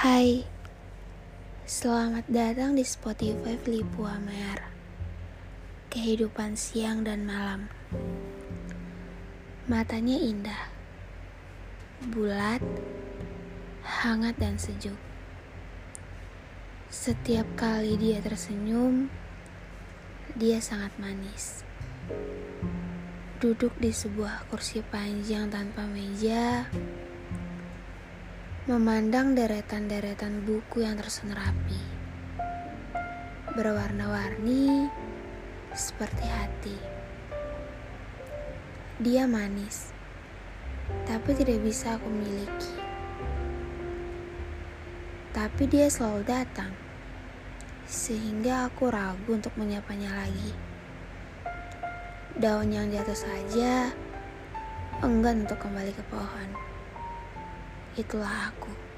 Hai, selamat datang di Spotify Flipu Amer. Kehidupan siang dan malam. Matanya indah Bulat Hangat dan sejuk. Setiap kali dia tersenyum Dia sangat manis. Duduk di sebuah kursi panjang tanpa meja memandang deretan-deretan buku yang tersusun rapi, berwarna-warni seperti hati. Dia manis, tapi tidak bisa aku miliki. Tapi dia selalu datang, sehingga aku ragu untuk menyapanya lagi. Daun yang jatuh saja enggan untuk kembali ke pohon itulah aku.